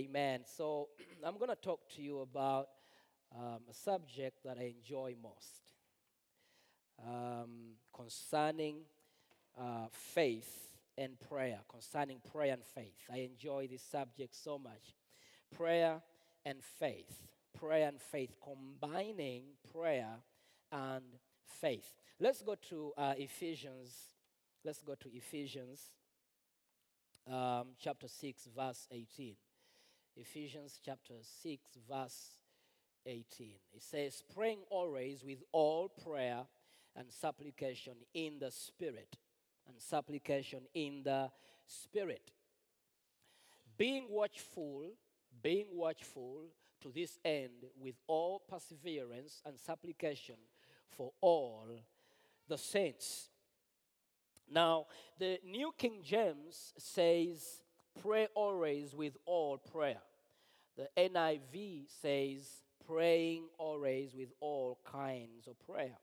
Amen. So I'm going to talk to you about um, a subject that I enjoy most um, concerning uh, faith and prayer. Concerning prayer and faith. I enjoy this subject so much. Prayer and faith. Prayer and faith. Combining prayer and faith. Let's go to uh, Ephesians. Let's go to Ephesians um, chapter 6, verse 18. Ephesians chapter 6, verse 18. It says, Praying always with all prayer and supplication in the Spirit. And supplication in the Spirit. Being watchful, being watchful to this end with all perseverance and supplication for all the saints. Now, the New King James says, pray always with all prayer. The NIV says, praying always with all kinds of prayer.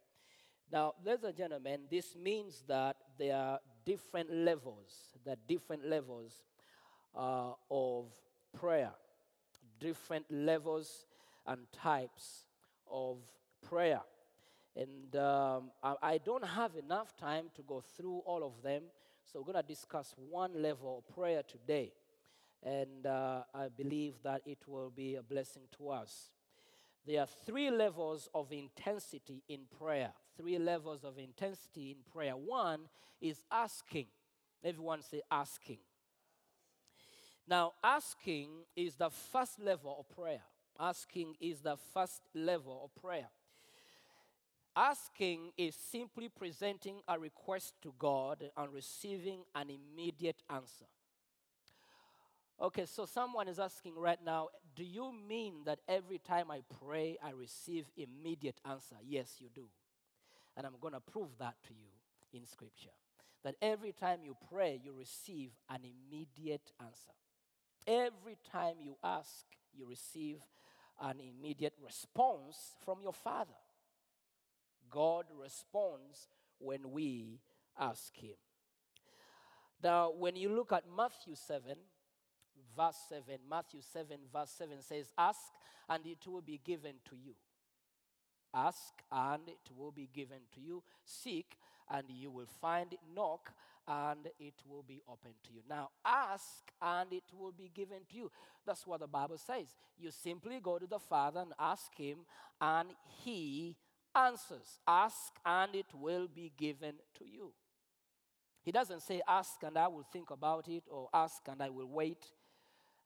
Now, ladies and gentlemen, this means that there are different levels, there are different levels uh, of prayer, different levels and types of prayer. And um, I, I don't have enough time to go through all of them, so we're going to discuss one level of prayer today. And uh, I believe that it will be a blessing to us. There are three levels of intensity in prayer. Three levels of intensity in prayer. One is asking. Everyone say asking. Now, asking is the first level of prayer. Asking is the first level of prayer. Asking is simply presenting a request to God and receiving an immediate answer. Okay, so someone is asking right now, do you mean that every time I pray, I receive immediate answer? Yes, you do. And I'm going to prove that to you in Scripture. That every time you pray, you receive an immediate answer. Every time you ask, you receive an immediate response from your Father. God responds when we ask Him. Now, when you look at Matthew 7, verse 7, Matthew 7, verse 7 says, Ask and it will be given to you. Ask and it will be given to you. Seek and you will find. Knock and it will be open to you. Now, ask and it will be given to you. That's what the Bible says. You simply go to the Father and ask Him, and He answers. Ask and it will be given to you. He doesn't say, Ask and I will think about it, or ask and I will wait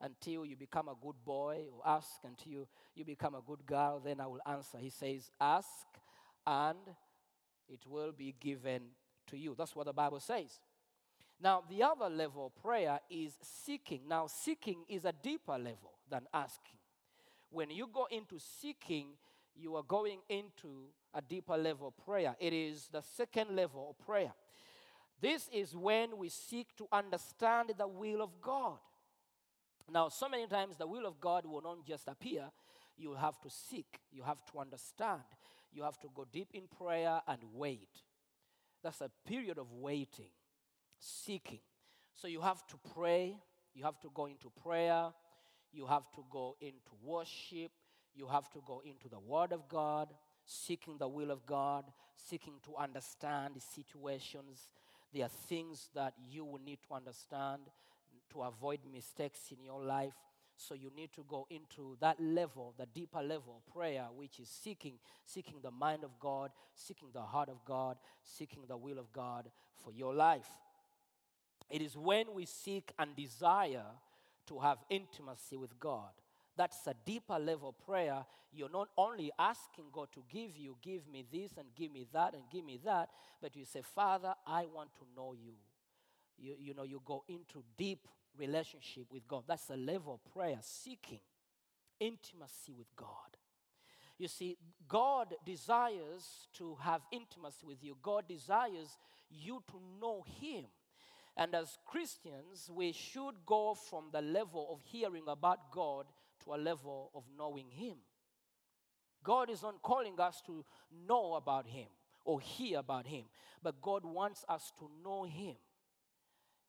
until you become a good boy, or ask until you, you become a good girl, then I will answer. He says, Ask and it will be given to you. That's what the Bible says. Now, the other level of prayer is seeking. Now, seeking is a deeper level than asking. When you go into seeking, you are going into a deeper level of prayer. It is the second level of prayer. This is when we seek to understand the will of God. Now, so many times the will of God will not just appear, you have to seek, you have to understand, you have to go deep in prayer and wait. That's a period of waiting, seeking. So you have to pray, you have to go into prayer, you have to go into worship, you have to go into the Word of God, seeking the will of God, seeking to understand situations. There are things that you will need to understand to avoid mistakes in your life. So you need to go into that level, the deeper level of prayer, which is seeking, seeking the mind of God, seeking the heart of God, seeking the will of God for your life. It is when we seek and desire to have intimacy with God. That's a deeper level prayer. You're not only asking God to give you, give me this and give me that and give me that, but you say, Father, I want to know you. you, you know, you go into deep relationship with God. That's a level of prayer, seeking intimacy with God. You see, God desires to have intimacy with you. God desires you to know Him. And as Christians, we should go from the level of hearing about God to a level of knowing Him. God is not calling us to know about Him or hear about Him, but God wants us to know Him.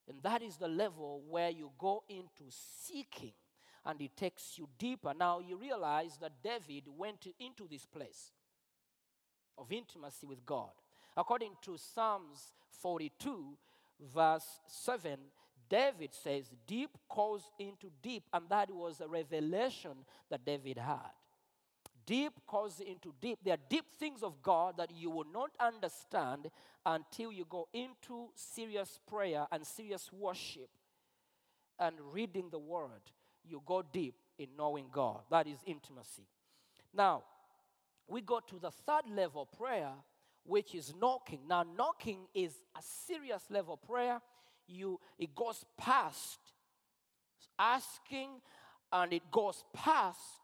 And that is the level where you go into seeking and it takes you deeper. Now you realize that David went into this place of intimacy with God. According to Psalms 42, verse 7, David says, Deep calls into deep, and that was a revelation that David had. Deep calls into deep. There are deep things of God that you will not understand until you go into serious prayer and serious worship and reading the word. You go deep in knowing God. That is intimacy. Now, we go to the third level prayer, which is knocking. Now, knocking is a serious level prayer. You it goes past asking and it goes past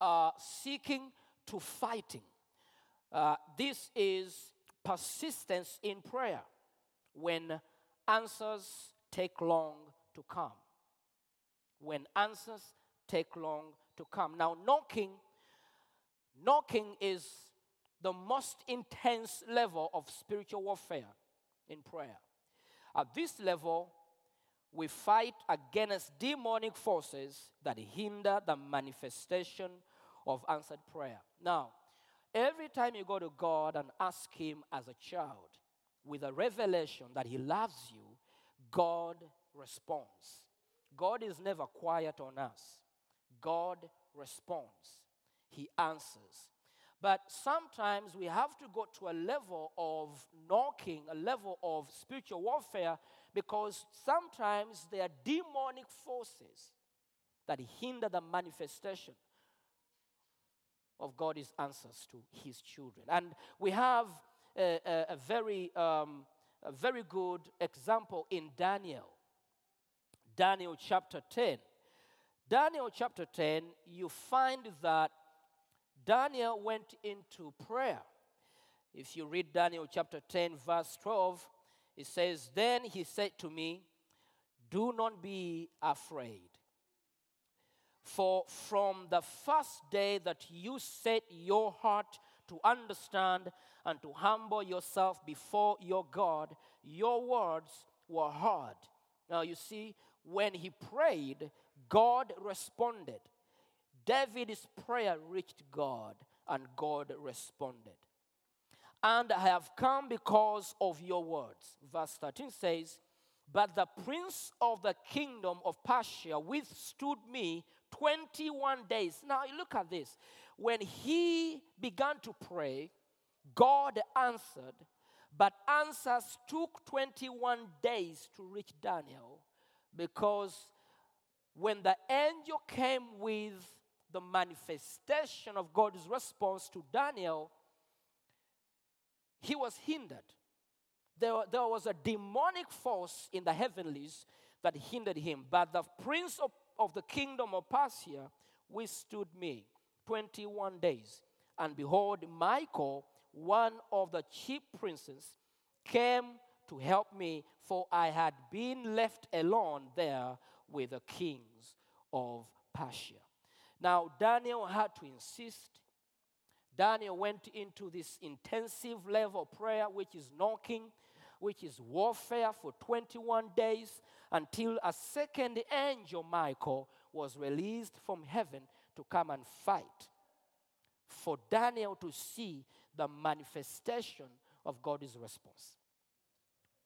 uh, seeking to fighting. Uh, this is persistence in prayer when answers take long to come. When answers take long to come. Now, knocking, knocking is the most intense level of spiritual warfare in prayer. At this level, we fight against demonic forces that hinder the manifestation of answered prayer. Now, every time you go to God and ask Him as a child with a revelation that He loves you, God responds. God is never quiet on us, God responds, He answers. But sometimes we have to go to a level of knocking, a level of spiritual warfare, because sometimes there are demonic forces that hinder the manifestation of God's answers to his children. And we have a, a, a very, um, a very good example in Daniel. Daniel chapter 10. Daniel chapter 10, you find that Daniel went into prayer. If you read Daniel chapter 10, verse 12, it says, Then he said to me, Do not be afraid. For from the first day that you set your heart to understand and to humble yourself before your God, your words were heard. Now you see, when he prayed, God responded. David's prayer reached God, and God responded. And I have come because of your words. Verse 13 says, But the prince of the kingdom of Persia withstood me 21 days. Now, look at this. When he began to pray, God answered, but answers took 21 days to reach Daniel because when the angel came with the manifestation of God's response to Daniel, he was hindered. There, there was a demonic force in the heavenlies that hindered him. But the prince of, of the kingdom of Persia withstood me 21 days. And behold, Michael, one of the chief princes, came to help me, for I had been left alone there with the kings of Persia. Now, Daniel had to insist. Daniel went into this intensive level of prayer, which is knocking, which is warfare for 21 days until a second angel, Michael, was released from heaven to come and fight for Daniel to see the manifestation of God's response.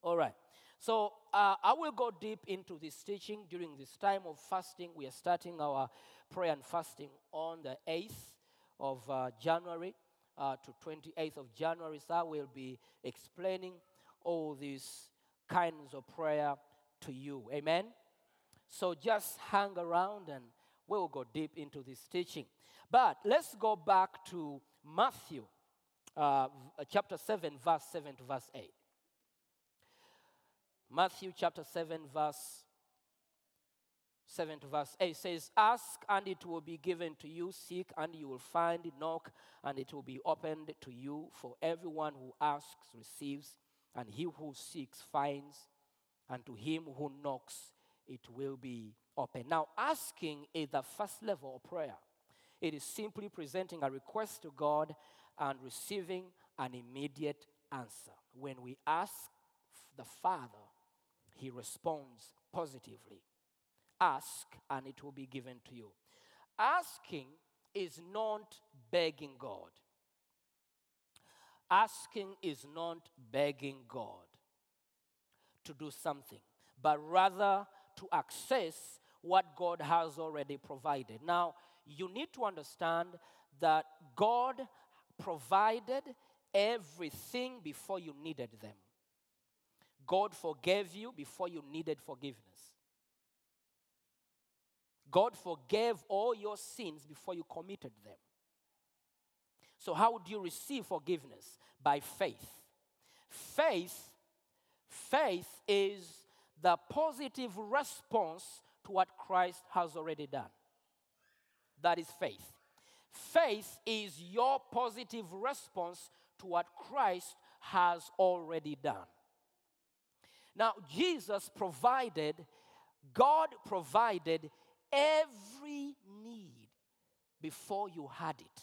All right. So uh, I will go deep into this teaching during this time of fasting. We are starting our prayer and fasting on the 8th of uh, January uh, to 28th of January. So I will be explaining all these kinds of prayer to you. Amen. So just hang around and we'll go deep into this teaching. But let's go back to Matthew uh, chapter 7, verse 7 to verse 8. Matthew chapter 7, verse 7 to verse 8 says, Ask and it will be given to you, seek and you will find, knock and it will be opened to you. For everyone who asks receives, and he who seeks finds, and to him who knocks it will be open. Now, asking is the first level of prayer. It is simply presenting a request to God and receiving an immediate answer. When we ask the Father, He responds positively. Ask and it will be given to you. Asking is not begging God. Asking is not begging God to do something, but rather to access what God has already provided. Now, you need to understand that God provided everything before you needed them. God forgave you before you needed forgiveness. God forgave all your sins before you committed them. So, how do you receive forgiveness? By faith. Faith, faith is the positive response to what Christ has already done. That is faith. Faith is your positive response to what Christ has already done. Now, Jesus provided, God provided every need before you had it.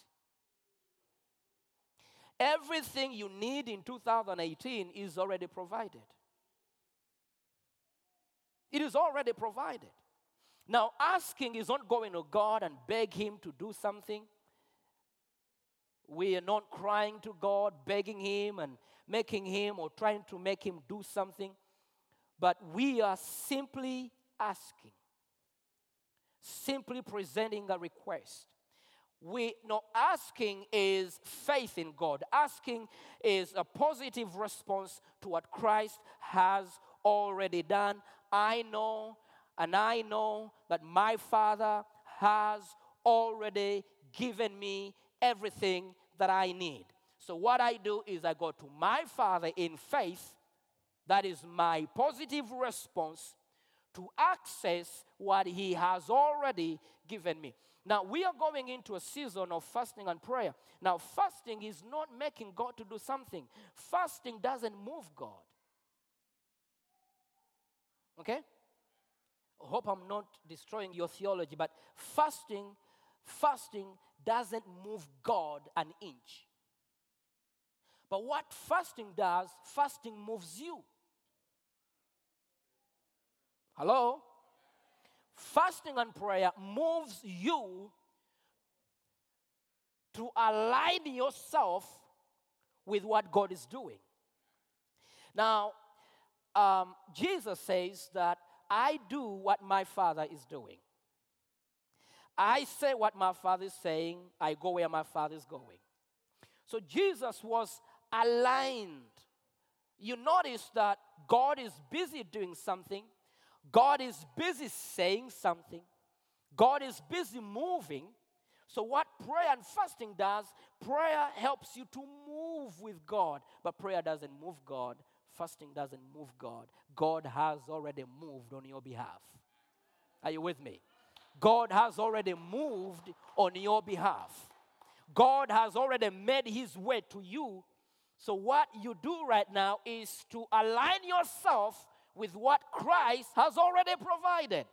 Everything you need in 2018 is already provided. It is already provided. Now, asking is not going to God and beg Him to do something. We are not crying to God, begging Him and making Him or trying to make Him do something, but we are simply asking, simply presenting a request. We no asking is faith in God. Asking is a positive response to what Christ has already done. I know and I know that my Father has already given me everything that I need. So, what I do is I go to my Father in faith. That is my positive response to access what He has already given me. Now, we are going into a season of fasting and prayer. Now, fasting is not making God to do something, fasting doesn't move God. Okay? hope I'm not destroying your theology, but fasting, fasting doesn't move God an inch. But what fasting does, fasting moves you. Hello? Fasting and prayer moves you to align yourself with what God is doing. Now, um, Jesus says that I do what my Father is doing. I say what my Father is saying, I go where my Father is going. So Jesus was aligned. You notice that God is busy doing something, God is busy saying something, God is busy moving. So, what prayer and fasting does, prayer helps you to move with God, but prayer doesn't move God. Fasting doesn't move God. God has already moved on your behalf. Are you with me? God has already moved on your behalf. God has already made his way to you. So, what you do right now is to align yourself with what Christ has already provided.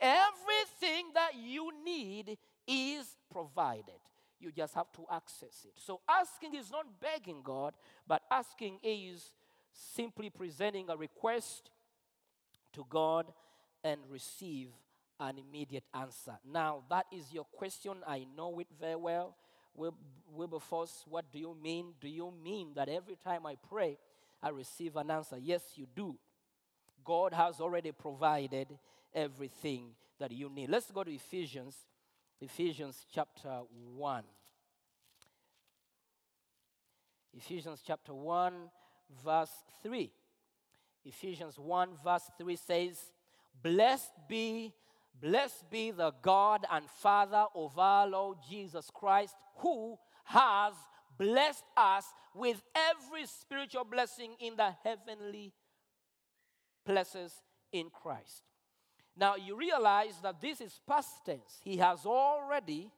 Everything that you need is provided. You just have to access it. So, asking is not begging God, but asking is simply presenting a request to God and receive an immediate answer. Now, that is your question. I know it very well. Wil- Wilberforce, what do you mean? Do you mean that every time I pray, I receive an answer? Yes, you do. God has already provided everything that you need. Let's go to Ephesians, Ephesians chapter 1. Ephesians chapter 1, verse 3. Ephesians 1, verse 3 says, Blessed be, blessed be the God and Father of our Lord Jesus Christ, who has blessed us with every spiritual blessing in the heavenly places in Christ. Now you realize that this is past tense. He has already,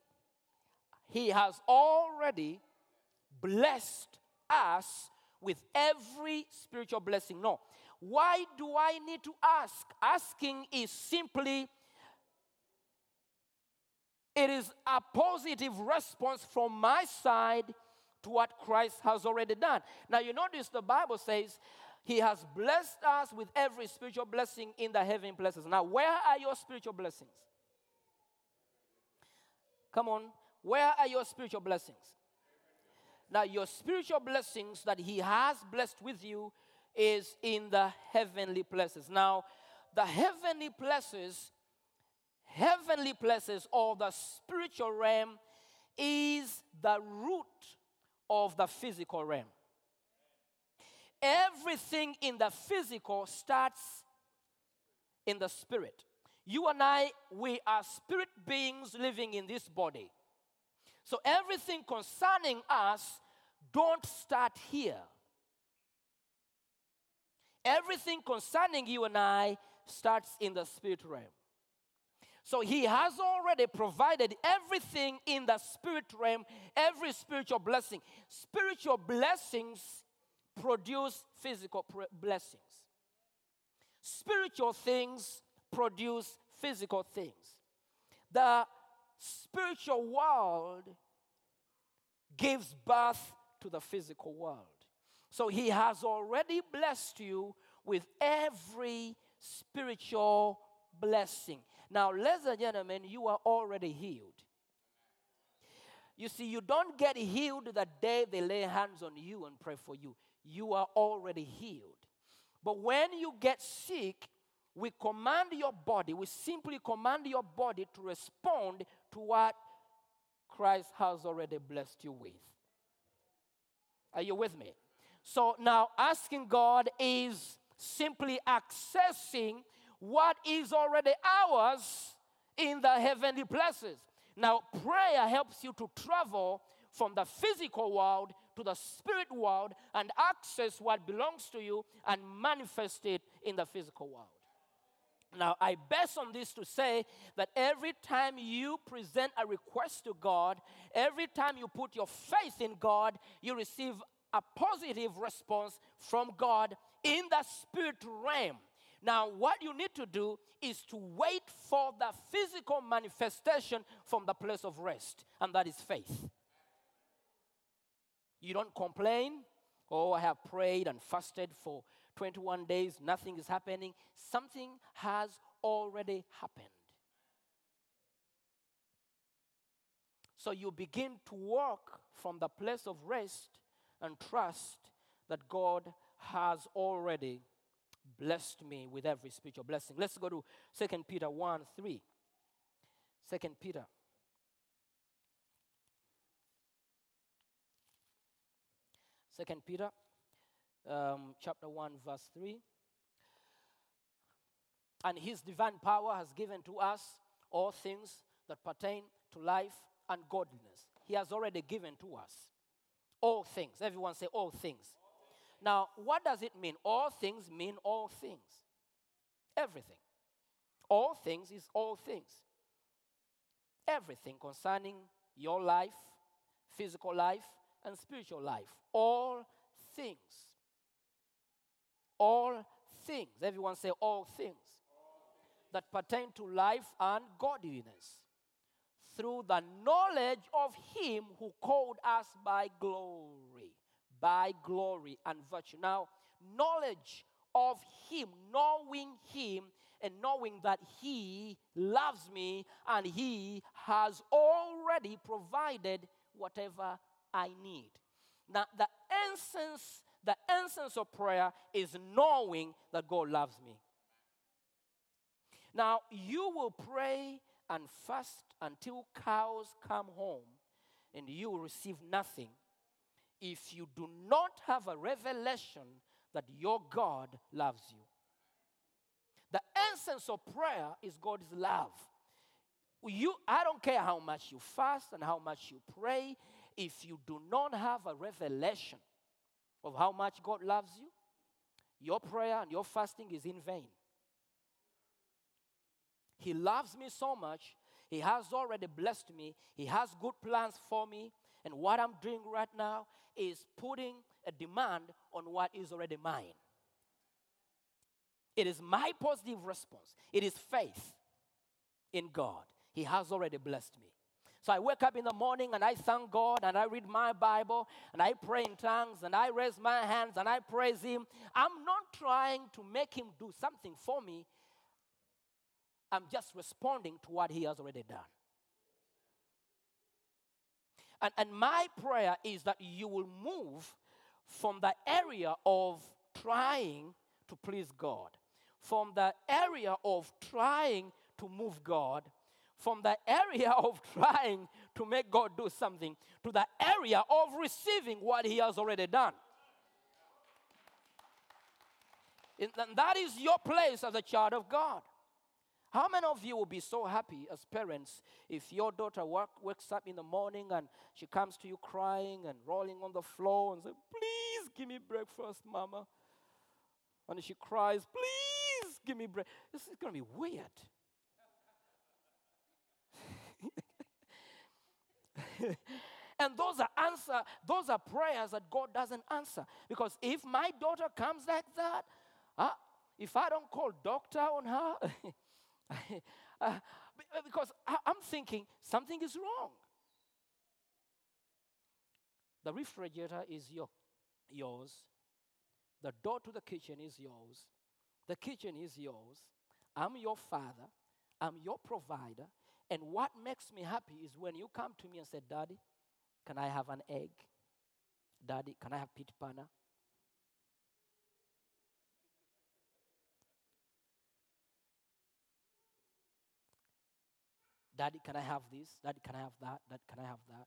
he has already blessed us with every spiritual blessing. No. Why do I need to ask? Asking is simply it is a positive response from my side to what Christ has already done. Now, you notice the Bible says he has blessed us with every spiritual blessing in the heavenly places. Now, where are your spiritual blessings? Come on, where are your spiritual blessings? Now, your spiritual blessings that He has blessed with you is in the heavenly places. Now, the heavenly places, heavenly places, or the spiritual realm is the root of the physical realm. Everything in the physical starts in the spirit. You and I, we are spirit beings living in this body. So everything concerning us don't start here. Everything concerning you and I starts in the spirit realm. So he has already provided everything in the spirit realm, every spiritual blessing. Spiritual blessings produce physical pr- blessings. Spiritual things produce physical things. The spiritual world gives birth to the physical world. So he has already blessed you with every spiritual blessing. Now, ladies and gentlemen, you are already healed. You see, you don't get healed the day they lay hands on you and pray for you. You are already healed. But when you get sick, we command your body, we simply command your body to respond to what Christ has already blessed you with. Are you with me? So now asking God is simply accessing what is already ours in the heavenly places. Now, prayer helps you to travel from the physical world to the spirit world and access what belongs to you and manifest it in the physical world. Now, I base on this to say that every time you present a request to God, every time you put your faith in God, you receive a positive response from God in the spirit realm. Now, what you need to do is to wait for the physical manifestation from the place of rest, and that is faith. You don't complain, oh, I have prayed and fasted for 21 days, nothing is happening. Something has already happened. So you begin to walk from the place of rest and trust that God has already blessed me with every spiritual blessing. Let's go to 2 Peter 1 3. 2 Peter. Second Peter, um, chapter 1, verse 3. And his divine power has given to us all things that pertain to life and godliness. He has already given to us all things. Everyone say all things. Now, what does it mean? All things mean all things. Everything. All things is all things. Everything concerning your life, physical life, and spiritual life. All things. All things. Everyone say all things that pertain to life and godliness through the knowledge of Him who called us by glory, by glory and virtue. Now, knowledge of Him, knowing Him, and knowing that He loves me and He has already provided whatever I need. Now, the essence, the essence of prayer is knowing that God loves me. Now, you will pray and fast until cows come home and you will receive nothing if you do not have a revelation that your God loves you. The essence of prayer is God's love. You, I don't care how much you fast and how much you pray, if you do not have a revelation of how much God loves you, your prayer and your fasting is in vain. He loves me so much. He has already blessed me. He has good plans for me. And what I'm doing right now is putting a demand on what is already mine. It is my positive response. It is faith in God. He has already blessed me. So I wake up in the morning and I thank God and I read my Bible and I pray in tongues and I raise my hands and I praise Him. I'm not trying to make Him do something for me, I'm just responding to what He has already done. And, and my prayer is that you will move from the area of trying to please God, from the area of trying to move God, from the area of trying to make God do something, to the area of receiving what He has already done. And that is your place as a child of God. How many of you will be so happy as parents if your daughter work, wakes up in the morning and she comes to you crying and rolling on the floor and say, Please give me breakfast, mama? And she cries, Please give me breakfast. This is going to be weird. and those are answer those are prayers that god doesn't answer. Because if my daughter comes like that uh, if i don't call doctor on her uh, because I, i'm thinking something is wrong. The refrigerator is your, yours. The door to the kitchen is yours. The kitchen is yours. I'm your father. I'm your provider and what makes me happy is when you come to me and say daddy can i have an egg daddy can i have pit panna Daddy, can I have this? Daddy, can I have that? Daddy, can I have that?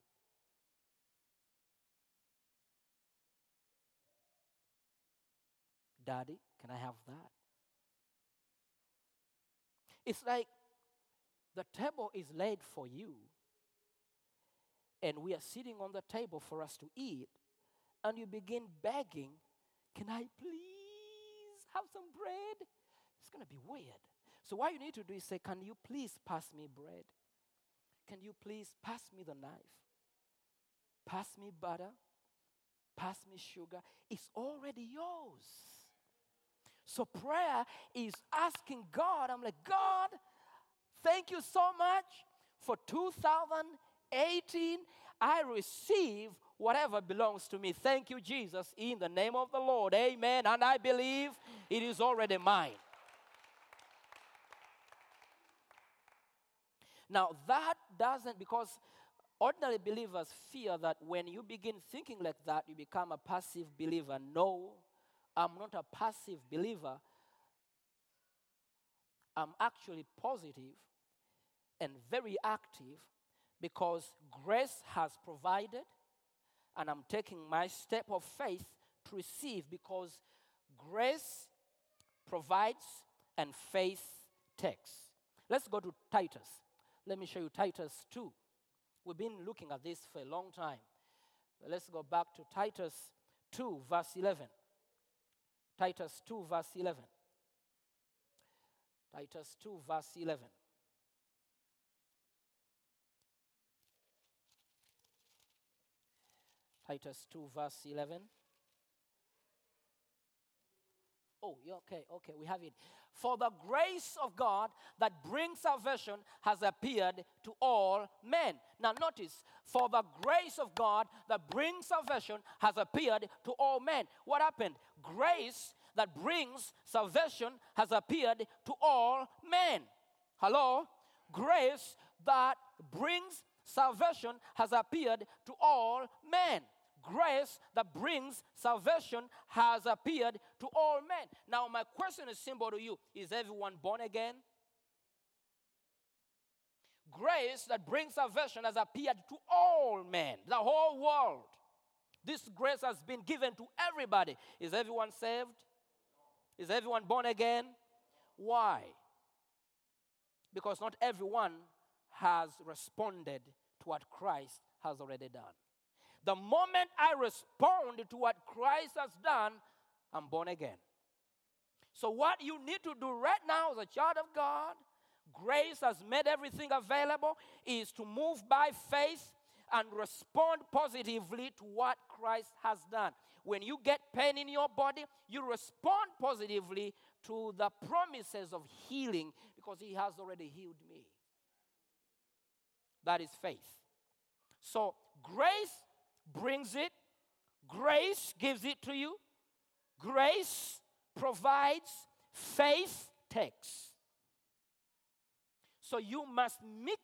Daddy, can I have that? It's like the table is laid for you, and we are sitting on the table for us to eat, and you begin begging, Can I please have some bread? It's going to be weird. So, what you need to do is say, Can you please pass me bread? Can you please pass me the knife? Pass me butter? Pass me sugar? It's already yours. So, prayer is asking God, I'm like, God, thank you so much for 2018. I receive whatever belongs to me. Thank you, Jesus, in the name of the Lord. Amen. And I believe it is already mine. Now, that doesn't, because ordinary believers fear that when you begin thinking like that, you become a passive believer. No, I'm not a passive believer. I'm actually positive and very active because grace has provided, and I'm taking my step of faith to receive because grace provides and faith takes. Let's go to Titus. Let me show you Titus 2. We've been looking at this for a long time. Let's go back to Titus 2, verse 11. Titus 2, verse 11. Titus 2, verse 11. Titus 2, verse 11. Oh, okay, okay, we have it. For the grace of God that brings salvation has appeared to all men. Now, notice, for the grace of God that brings salvation has appeared to all men. What happened? Grace that brings salvation has appeared to all men. Hello? Grace that brings salvation has appeared to all men grace that brings salvation has appeared to all men. Now, my question is simple to you Is everyone born again? Grace that brings salvation has appeared to all men, the whole world. This grace has been given to everybody. Is everyone saved? Is everyone born again? Why? Because not everyone has responded to what Christ has already done. The moment I respond to what Christ has done, I'm born again. So, what you need to do right now as a child of God, grace has made everything available, is to move by faith and respond positively to what Christ has done. When you get pain in your body, you respond positively to the promises of healing because He has already healed me. That is faith. So, grace brings it, grace gives it to you, grace provides, faith takes. So, you must mix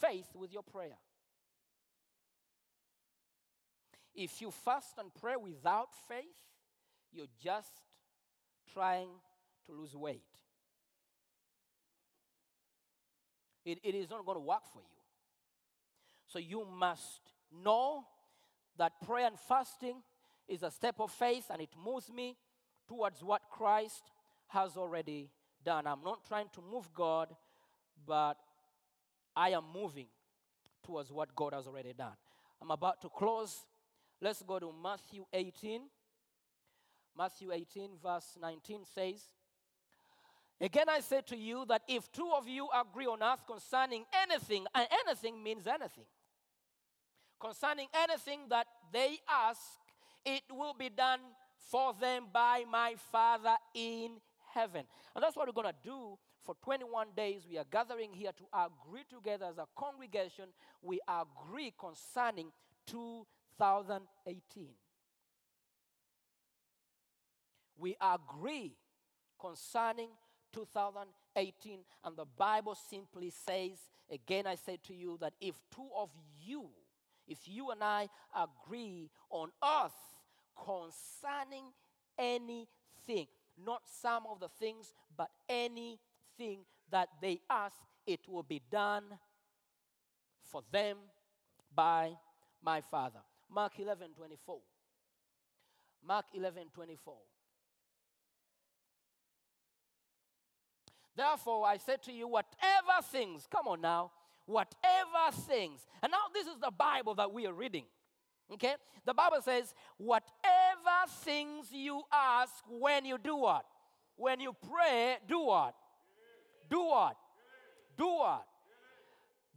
faith with your prayer. If you fast and pray without faith, you're just trying to lose weight. It, it is not going to work for you. So you must know that prayer and fasting is a step of faith and it moves me towards what Christ has already done. I'm not trying to move God, but I am moving towards what God has already done. I'm about to close. Let's go to Matthew 18. Matthew 18, verse 19 says, Again, I say to you that if two of you agree on earth concerning anything, and anything means anything, concerning anything that they ask, it will be done for them by my Father in heaven. And that's what we're going to do for 21 days. We are gathering here to agree together as a congregation. We agree concerning 2018. We agree concerning 2018. And the Bible simply says, again, I say to you that if two of you, if you and I agree on earth concerning anything, not some of the things, but anything that they ask, it will be done for them by my Father. Mark 11 24. Mark 11 24. Therefore, I say to you, whatever things, come on now, whatever things, and now this is the Bible that we are reading. Okay? The Bible says, whatever things you ask when you do what? When you pray, do what? Do what? Do what?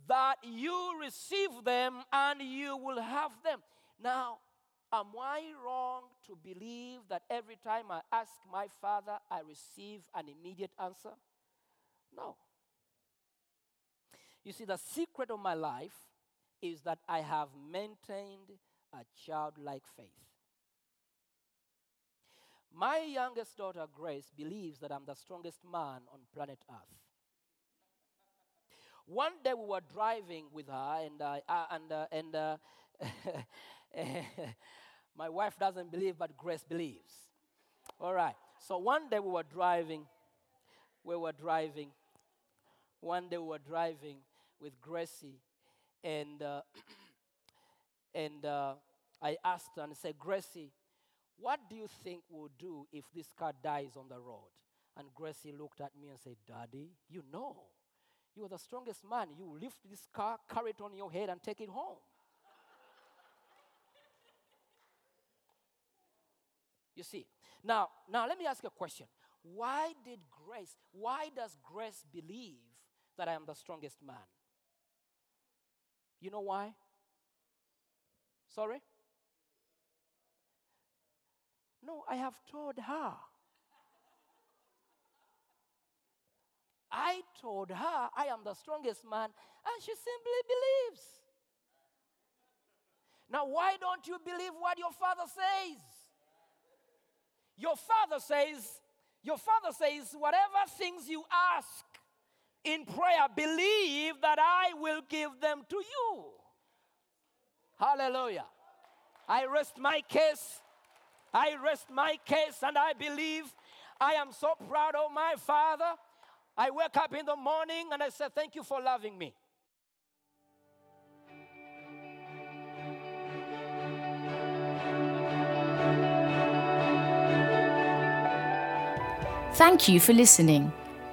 That you receive them and you will have them. Now, am I wrong to believe that every time I ask my Father, I receive an immediate answer? No. You see, the secret of my life is that I have maintained a childlike faith. My youngest daughter, Grace, believes that I'm the strongest man on planet Earth. One day we were driving with her, and uh, uh, and uh, and uh, my wife doesn't believe, but Grace believes. All right. So one day we were driving. We were driving. One day we were driving with Gracie, and uh, and uh, I asked her and said, Gracie, what do you think we'll do if this car dies on the road? And Gracie looked at me and said, Daddy, you know, you are the strongest man. You lift this car, carry it on your head, and take it home. you see, now, now let me ask you a question. Why did Grace, why does Grace believe that I am the strongest man? You know why? Sorry? No, I have told her. I told her I am the strongest man, and she simply believes. Now, why don't you believe what your father says? Your father says, your father says, whatever things you ask in prayer, believe that I will give them to you. Hallelujah. I rest my case. I rest my case and I believe I am so proud of my father. I wake up in the morning and I say, Thank you for loving me. Thank you for listening.